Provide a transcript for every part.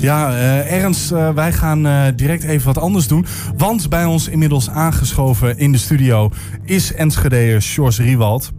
Ja, uh, Ernst, uh, wij gaan uh, direct even wat anders doen. Want bij ons inmiddels aangeschoven in de studio is Enschedeer Sjors Riewald.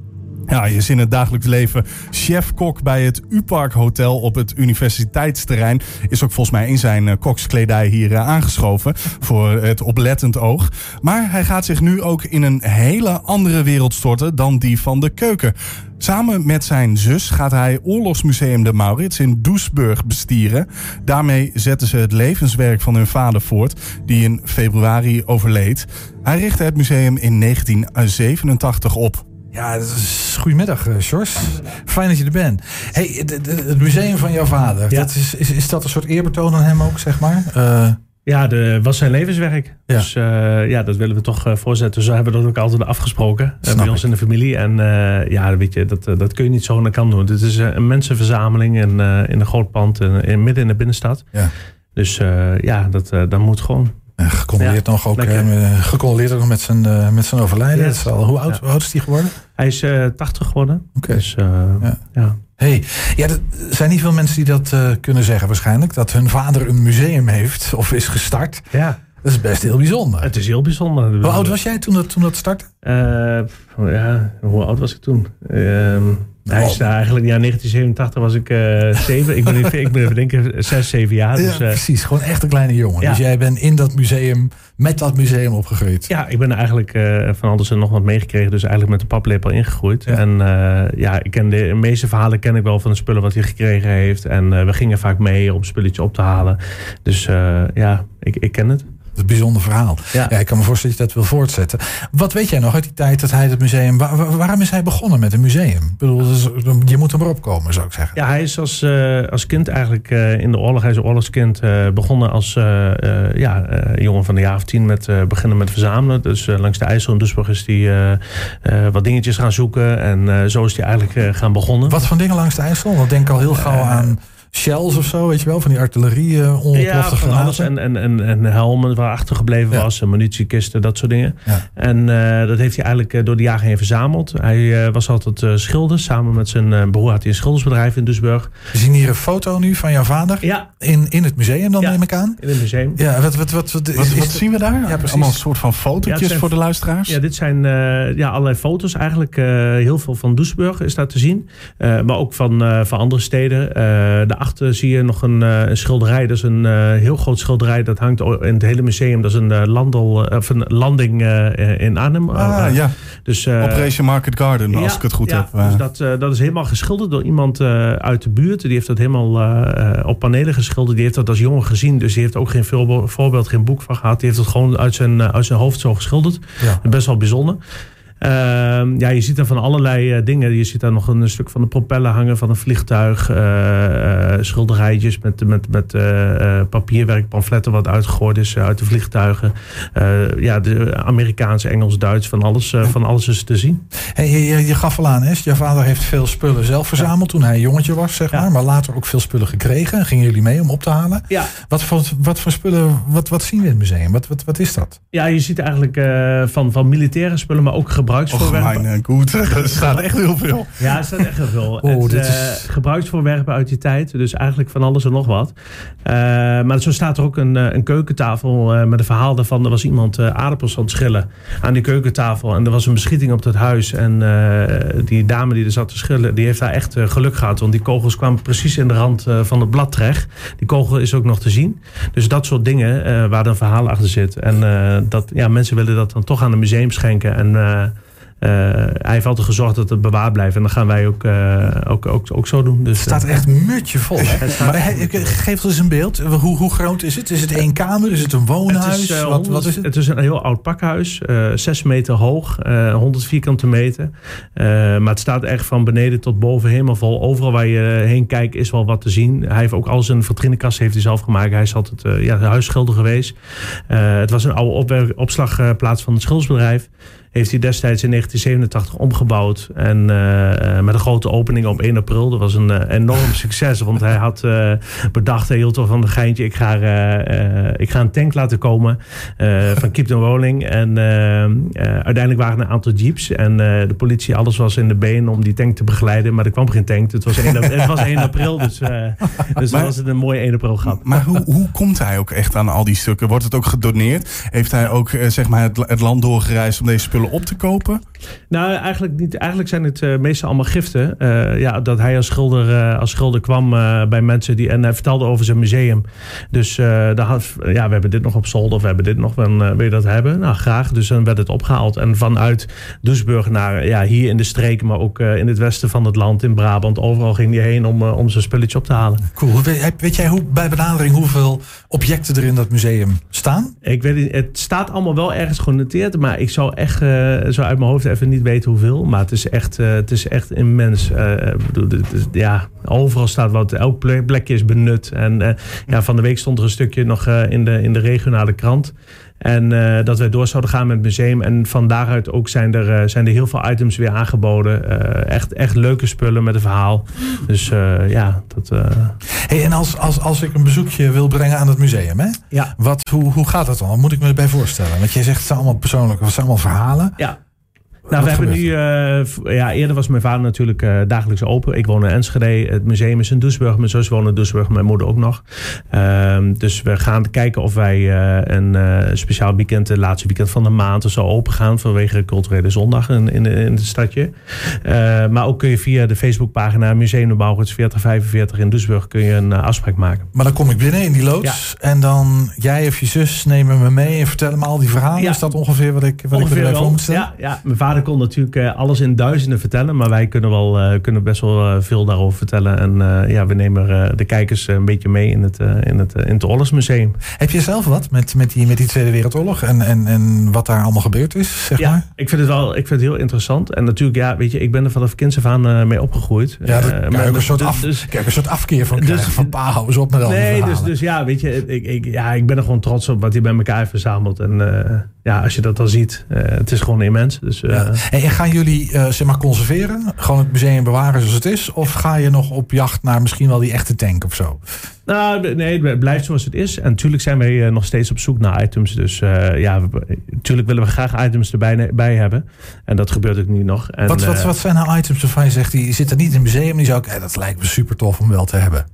Ja, je is in het dagelijks leven chef-kok bij het U-Park Hotel op het universiteitsterrein. Is ook volgens mij in zijn kokskledij hier aangeschoven voor het oplettend oog. Maar hij gaat zich nu ook in een hele andere wereld storten dan die van de keuken. Samen met zijn zus gaat hij Oorlogsmuseum de Maurits in Doesburg bestieren. Daarmee zetten ze het levenswerk van hun vader voort, die in februari overleed. Hij richtte het museum in 1987 op. Ja, goedemiddag, Sjors. Fijn dat je er bent. Hey, het museum van jouw vader, dat is, is, is dat een soort eerbetoon aan hem ook, zeg maar? Uh... Ja, dat was zijn levenswerk. Ja. Dus uh, ja, dat willen we toch uh, voorzetten. Zo hebben we dat ook altijd afgesproken uh, bij ons in de familie. En ja, weet je, dat, dat kun je niet zo aan de kant doen. Het is een mensenverzameling in, in een groot pand in, midden in de binnenstad. Ja. Dus ja, dat, dat moet gewoon. En gecondoleerd nog ook, gecondoleerd ook nog met zijn, met zijn overlijden. Al, hoe, oud, hoe oud is hij geworden? Hij is 80 geworden. Oké. Dus ja. Hey, ja, er zijn niet veel mensen die dat uh, kunnen zeggen waarschijnlijk. Dat hun vader een museum heeft of is gestart. Ja. Dat is best heel bijzonder. Het is heel bijzonder. Hoe oud was jij toen dat, toen dat startte? Uh, ja, hoe oud was ik toen? Uh, hij is daar eigenlijk, ja, 1987 was ik uh, zeven. ik ben even, ik ben even denken, zes, zeven jaar. Dus, ja, precies, gewoon echt een kleine jongen. Ja. Dus jij bent in dat museum, met dat museum opgegroeid. Ja, ik ben eigenlijk uh, van alles en nog wat meegekregen. Dus eigenlijk met de paplepel ingegroeid. Ja. En uh, ja, ik ken de, meeste verhalen ken ik wel van de spullen wat hij gekregen heeft. En we gingen vaak mee om spulletjes op te halen. Dus ja, ik, ik ken het een bijzonder verhaal. Ja. ik kan me voorstellen dat je dat wil voortzetten. Wat weet jij nog uit die tijd dat hij het museum... waarom is hij begonnen met een museum? Ik bedoel, je moet er maar opkomen, zou ik zeggen. Ja, hij is als, uh, als kind eigenlijk uh, in de oorlog... hij is een oorlogskind uh, begonnen als ja, jongen van de jaar of tien... met beginnen met verzamelen. Dus langs de IJssel in Duisburg is hij wat dingetjes gaan zoeken. En zo is hij eigenlijk gaan begonnen. Wat voor dingen langs de IJssel? Want denk al heel gauw aan shells of zo, weet je wel, van die artillerie uh, ja, van alles en, en, en, en helmen waar achtergebleven ja. was, en munitiekisten, dat soort dingen. Ja. En uh, dat heeft hij eigenlijk uh, door de jaren heen verzameld. Hij was altijd schilder, samen met zijn broer had hij een schildersbedrijf in Duisburg. We zien hier een foto nu van jouw vader ja. in, in het museum dan neem ik aan. in het museum. Ja, wat, wat, wat, wat, wat, is, wat zien we daar? Ja, precies. Allemaal een soort van fotootjes voor de luisteraars. Ja, dit zijn ja, allerlei foto's eigenlijk. heel veel van Duisburg is daar te zien. maar ook van, van andere steden. de daarachter zie je nog een, een, schilderij. Dat is een uh, heel groot schilderij. Dat hangt in het hele museum. Dat is een, uh, landel, of een landing in Arnhem. Ah, ja. Dus, Operation Market Garden, als ik het goed ja, heb. Dus dat, dat is helemaal geschilderd door iemand uit de buurt. Die heeft dat helemaal op panelen geschilderd. Die heeft dat als jongen gezien. Dus die heeft ook geen voorbeeld, geen boek van gehad. Die heeft het gewoon uit zijn, uit zijn hoofd zo geschilderd. Ja. Best wel bijzonder. Uh, ja, je ziet daar van allerlei uh, dingen. Je ziet daar nog een stuk van de propeller hangen van een vliegtuig. Uh, schilderijtjes met, met, met papierwerk, pamfletten wat uitgegooid is uit de vliegtuigen. ja, de Amerikaans, Engels, Duits, van alles, van alles is te zien. Hey, je, je, gaf al aan, hè? je vader heeft veel spullen zelf verzameld toen hij jongetje was, zeg maar. Maar later ook veel spullen gekregen. Gingen jullie mee om op te halen? Ja. Wat voor, wat voor spullen, wat, wat zien we in het museum? Wat, wat, wat is dat? Ja, je ziet eigenlijk van, van militaire spullen, maar ook gebruiksvoorwerpen. Oh, goed. Er staat echt heel veel. Ja, er staat echt heel veel. Oh, het, dit is... uh, gebruiksvoorwerpen uit die tijd. Dus eigenlijk van alles en nog wat. Uh, maar zo staat er ook een, een keukentafel uh, met een verhaal daarvan. Er was iemand aardappels aan het schillen aan die keukentafel. En er was een beschieting op dat huis. En die dame die er zat te schillen, die heeft daar echt geluk gehad. Want die kogels kwamen precies in de rand van het blad terecht. Die kogel is ook nog te zien. Dus dat soort dingen waar dan verhaal achter zit. En dat, ja, mensen willen dat dan toch aan een museum schenken. En uh, hij heeft altijd gezorgd dat het bewaard blijft. En dat gaan wij ook, uh, ook, ook, ook zo doen. Dus, het staat echt mutje vol. maar geef eens een beeld. Hoe, hoe groot is het? Is het één kamer? Is het een woonhuis? Het is, uh, wat, wat, is het? het is een heel oud pakhuis. zes meter hoog. 100 vierkante meter. maar het staat echt van beneden tot boven helemaal vol. Overal waar je heen kijkt is wel wat te zien. Hij heeft ook al zijn vitrinekast heeft hij zelf gemaakt. Hij is altijd ja, huisschilder geweest. het was een oude opslagplaats van het schildersbedrijf. Heeft hij destijds in 1987 omgebouwd. En met een grote opening op 1 april. Dat was een enorm succes. Want hij had bedacht, hij hield van een geintje. Ik ga, ik ga een tank laten komen van Keep the Rolling. En uiteindelijk waren er een aantal jeeps. En de politie, alles was in de been om die tank te begeleiden. Maar er kwam geen tank. Het was 1, het was 1 april. Dus, dus maar, was het een mooie 1 april grap. Maar hoe, hoe komt hij ook echt aan al die stukken? Wordt het ook gedoneerd? Heeft hij ook zeg maar het, het land doorgereisd om deze spullen op te kopen? Nou, eigenlijk niet. Eigenlijk zijn het uh, meestal allemaal giften. Uh, ja, dat hij als schilder, uh, als schilder kwam bij mensen die. En hij vertelde over zijn museum. Dus daar had, ja, we hebben dit nog op zolder, of we hebben dit nog. Dan wil je dat hebben? Nou, graag. Dus dan werd het opgehaald. En vanuit Duisburg naar ja, hier in de streken, maar ook in het westen van het land, in Brabant. Overal ging hij heen om, om zijn spulletje op te halen. Cool. Weet, weet jij hoe, bij benadering hoeveel objecten er in dat museum staan? Ik weet niet. Het staat allemaal wel ergens genoteerd. Maar ik zou echt zo uit mijn hoofd even niet weten hoeveel. Maar het is echt, uh, het is echt immens. Uh, ja, overal staat wat. Elk plekje is benut. En ja, van de week stond er een stukje nog in, de, in de regionale krant. En uh, dat wij door zouden gaan met het museum. En van daaruit ook zijn er, uh, zijn er heel veel items weer aangeboden. Uh, echt, echt leuke spullen met een verhaal. Dus ja, dat... Hey, en als, als, als ik een bezoekje wil brengen aan het museum, hè? Ja. Wat, hoe, hoe gaat dat dan? Wat moet ik me erbij voorstellen? Want je zegt het zijn allemaal persoonlijke, het zijn allemaal verhalen. Ja. Nou, we hebben nu, uh, ja, eerder was mijn vader natuurlijk uh, dagelijks open. Ik woon in Enschede. Het museum is in Doesburg. Mijn zus woont in Doesburg. Mijn moeder ook nog. Uh, dus we gaan kijken of wij eh, een speciaal weekend, het laatste weekend van de maand, zo open gaan vanwege culturele zondag in, in, in het stadje. maar ook kun je via de Facebookpagina Museum de Bouwgoeds 4045 in Doesburg kun je een afspraak maken. Maar dan kom ik binnen in die loods en dan jij of je zus nemen me mee en vertellen me al die verhalen. Ja. Is dat ongeveer wat ik, wat ongeveer ik erbij voor moet stellen? Ja, ja, mijn vader kon natuurlijk uh, alles in duizenden vertellen. Maar wij kunnen, wel, uh, kunnen best wel uh, veel daarover vertellen. En ja, we nemen de kijkers een beetje mee in het, in het, in het Oorlogsmuseum. Heb je zelf wat met, met, die, met die Tweede Wereldoorlog? En, en, en wat daar allemaal gebeurd is, zeg ja, maar? ik vind het wel ik vind het heel interessant. En natuurlijk, ja, weet je, ik ben er vanaf kinds af aan mee opgegroeid. Ja, dat, kijk, een soort af, dus, kijk, een soort afkeer van dus, van pa, hou eens op met al Nee, dus, dus ja, weet je, ik, ik, ja, ik ben er gewoon trots op wat hij bij elkaar heeft verzameld. En ja, als je dat dan ziet, het is gewoon immens. Dus, ja. En gaan jullie uh, zeg maar conserveren? Gewoon het museum bewaren zoals het is? Of ga je nog op jacht naar misschien wel die echte tank of zo? Nou, nee, het blijft zoals het is. En natuurlijk zijn wij nog steeds op zoek naar items. Dus ja, natuurlijk willen we graag items erbij bij hebben. En dat gebeurt ook nu nog. En, wat, wat, wat zijn nou items waarvan je zegt, die zitten niet in het museum. Die zou ik, dat lijkt me super tof om wel te hebben.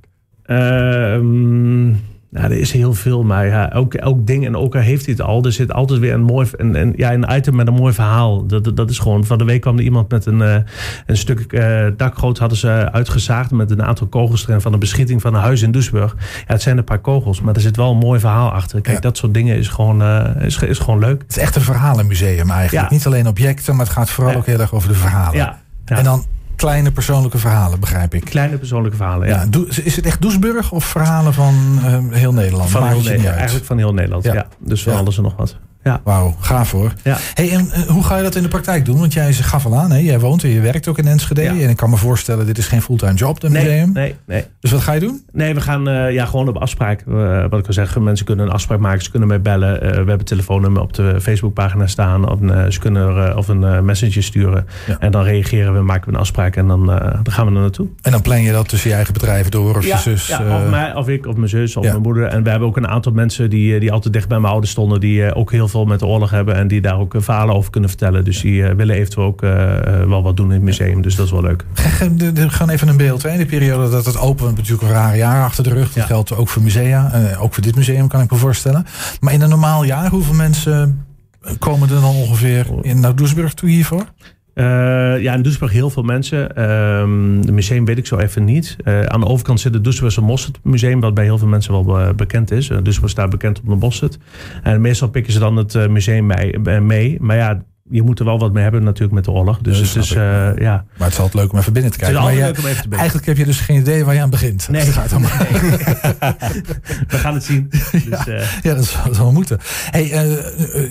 Ehm nou, er is heel veel, maar ja, elk, elk ding en ook al heeft hij het al. Er zit altijd weer een mooi een, een, ja, een item met een mooi verhaal. Dat, dat is gewoon. Van de week kwam er iemand met een, uh, een stuk uh, dakgoot hadden ze uitgezaagd met een aantal kogels erin van de beschieting van een huis in Duisburg. Ja, het zijn een paar kogels, maar er zit wel een mooi verhaal achter. Kijk, dat soort dingen is gewoon, uh, is, is gewoon leuk. Het is echt een verhalenmuseum eigenlijk. Niet alleen objecten, maar het gaat vooral ook heel erg over de verhalen. Ja. En dan kleine persoonlijke verhalen, begrijp ik. Kleine persoonlijke verhalen, ja. ja is het echt Doesburg of verhalen van uh, heel Nederland? Van heel Nederland, eigenlijk van heel Nederland, ja. ja. Dus van alles en nog wat. Ja. Wauw, gaaf hoor. Ja. Hey, en uh, hoe ga je dat in de praktijk doen? Want jij gaf al aan, hè? jij woont en je werkt ook in Enschede. Ja. En ik kan me voorstellen, dit is geen fulltime job, een nee, museum. Nee, nee. Dus wat ga je doen? Nee, we gaan uh, ja, gewoon op afspraak. Uh, wat ik al zeg, mensen kunnen een afspraak maken. Ze kunnen mij bellen. we hebben telefoonnummer op de Facebookpagina staan. Of, ze kunnen of een messenger sturen. Ja. En dan reageren we, maken we een afspraak. En dan, dan gaan we er naartoe. En dan plan je dat tussen je eigen bedrijf door? Of je zus? Ja, of, mij, of ik, of mijn zus, of mijn moeder. En we hebben ook een aantal mensen die, die altijd dicht bij mijn ouders stonden. Die ook heel veel met de oorlog hebben en die daar ook verhalen over kunnen vertellen. Dus die uh, willen eventueel ook uh, wel wat doen in het museum. Dus dat is wel leuk. Gaan even een beeld. Hè? In de periode dat het open, natuurlijk een rare jaar achter de rug. Dat ja. geldt ook voor musea. Ook voor dit museum kan ik me voorstellen. Maar in een normaal jaar, hoeveel mensen komen er dan ongeveer in naar Doesburg toe hiervoor? Uh, ja, in Duisburg heel veel mensen. Uh, het museum weet ik zo even niet. Uh, aan de overkant zit het Duisburgse Mosset Museum, wat bij heel veel mensen wel bekend is. Uh, Duisburg staat bekend op de Mosset. En meestal pikken ze dan het museum mee. Maar ja, je moet er wel wat mee hebben natuurlijk met de oorlog. Dus het is, ja. Maar het is altijd leuk om even binnen te kijken. Het is maar leuk om even te binnen. Eigenlijk heb je dus geen idee waar je aan begint. Nee, gaat nee. we gaan het zien. Dus, ja, ja, dat zal wel moeten. Hey,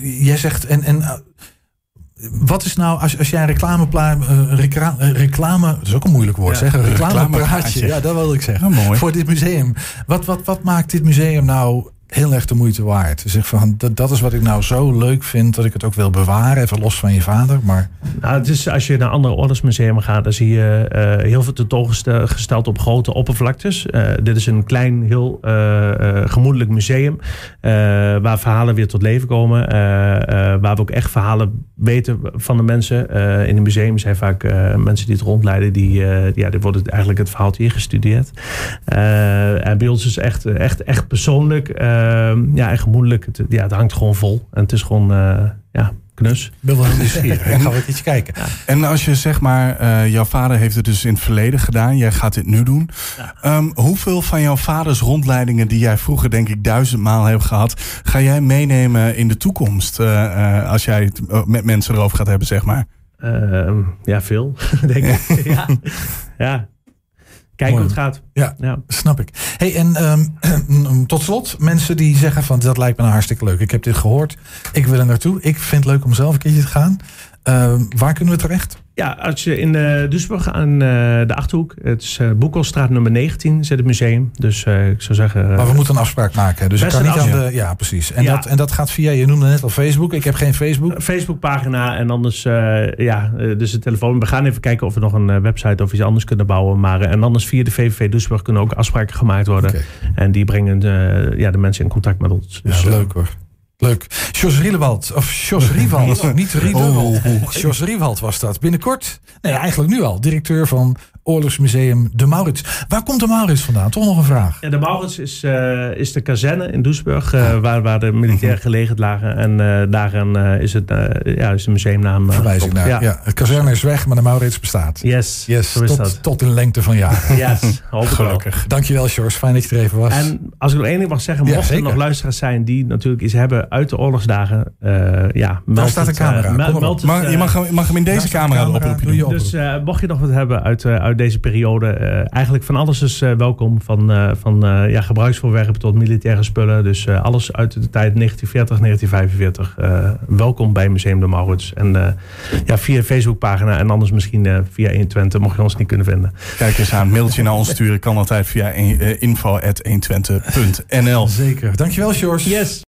jij zegt... En, en, wat is nou, als, als jij een reclame, uh, reclame, dat is ook een moeilijk woord, ja, zeg, een reclamepraatje, ja, dat wil ik zeggen, mooi. voor dit museum. Wat, wat, wat maakt dit museum nou heel erg de moeite waard. Zeg van, dat, dat is wat ik nou zo leuk vind, dat ik het ook wil bewaren. Even los van je vader. Maar... Nou, het is, als je naar andere ordensmusea gaat, dan zie je uh, heel veel tentoongesteld op grote oppervlaktes. Uh, dit is een klein, heel uh, gemoedelijk museum. waar verhalen weer tot leven komen. waar we ook echt verhalen weten van de mensen. in het museum zijn vaak mensen die het rondleiden. Die, ja, die worden eigenlijk het verhaal hier gestudeerd. en bij ons is echt, echt, echt persoonlijk ja, en gemoedelijk. Het, ja, het hangt gewoon vol. En het is gewoon, uh, ja, knus. Ik ben wel nieuwsgierig. Ik ga wel iets kijken. En als je zeg maar, uh, jouw vader heeft het dus in het verleden gedaan. Jij gaat dit nu doen. Ja. Um, hoeveel van jouw vaders rondleidingen die jij vroeger denk ik duizendmaal hebt gehad. Ga jij meenemen in de toekomst? Uh, als jij het met mensen erover gaat hebben, zeg maar. Uh, ja, veel, denk ik. ja. ja, Kijken hoe het gaat. Ja, ja. snap ik. Hey, en um, tot slot, mensen die zeggen van dat lijkt me nou hartstikke leuk. Ik heb dit gehoord. Ik wil er naartoe. Ik vind het leuk om zelf een keertje te gaan. Uh, waar kunnen we terecht? Ja, als je in uh, Duisburg aan uh, de Achterhoek, het is uh, Boekelstraat nummer 19, zit het museum. Dus ik zou zeggen... maar we moeten een afspraak maken. Dus ik kan niet aan de... Ja, precies. En, ja. Dat, en dat gaat via, je noemde net al Facebook. Ik heb geen Facebook. Facebookpagina en anders, ja, dus de telefoon. We gaan even kijken of we nog een website of iets anders kunnen bouwen. Maar, en anders via de VVV Duisburg kunnen ook afspraken gemaakt worden. Okay. En die brengen de, ja, de mensen in contact met ons. Dus, ja, leuk hoor. Leuk. Jos Rielewald, of Jos Riewald, niet Riedewald. Oh. Jos Riewald was dat. Binnenkort, nee, eigenlijk nu al, directeur van Oorlogsmuseum De Maurits. Waar komt De Maurits vandaan? Toch nog een vraag. Ja, de Maurits is, uh, is de kazerne in Doesburg, uh, waar, waar de militairen gelegen lagen. En uh, daaraan is, het, ja, is de museumnaam. Verwijzing naar. Ja. ja. het kazerne is weg, maar de Maurits bestaat. Yes, yes tot, dat. tot in lengte van jaren. Yes, gelukkig. Dankjewel, George. Fijn dat je er even was. En als ik nog één ding mag zeggen, mochten er nog luisteraars zijn die natuurlijk iets hebben uit de oorlogsdagen. ja, Daar staat een camera. Meld, mag, je mag, mag hem in deze camera, oproepen. Dus mocht je nog wat hebben uit, uit deze periode. Uh, eigenlijk van alles is uh, welkom. Van, uh, van ja, gebruiksvoorwerpen tot militaire spullen. Dus alles uit de tijd 1940, 1945. welkom bij Museum de Maurits. En ja, via Facebookpagina en anders misschien via 120, mocht je ons niet kunnen vinden. Kijk eens aan, mailtje naar ons sturen kan altijd via info.120.nl. Zeker. Dankjewel, George. Yes.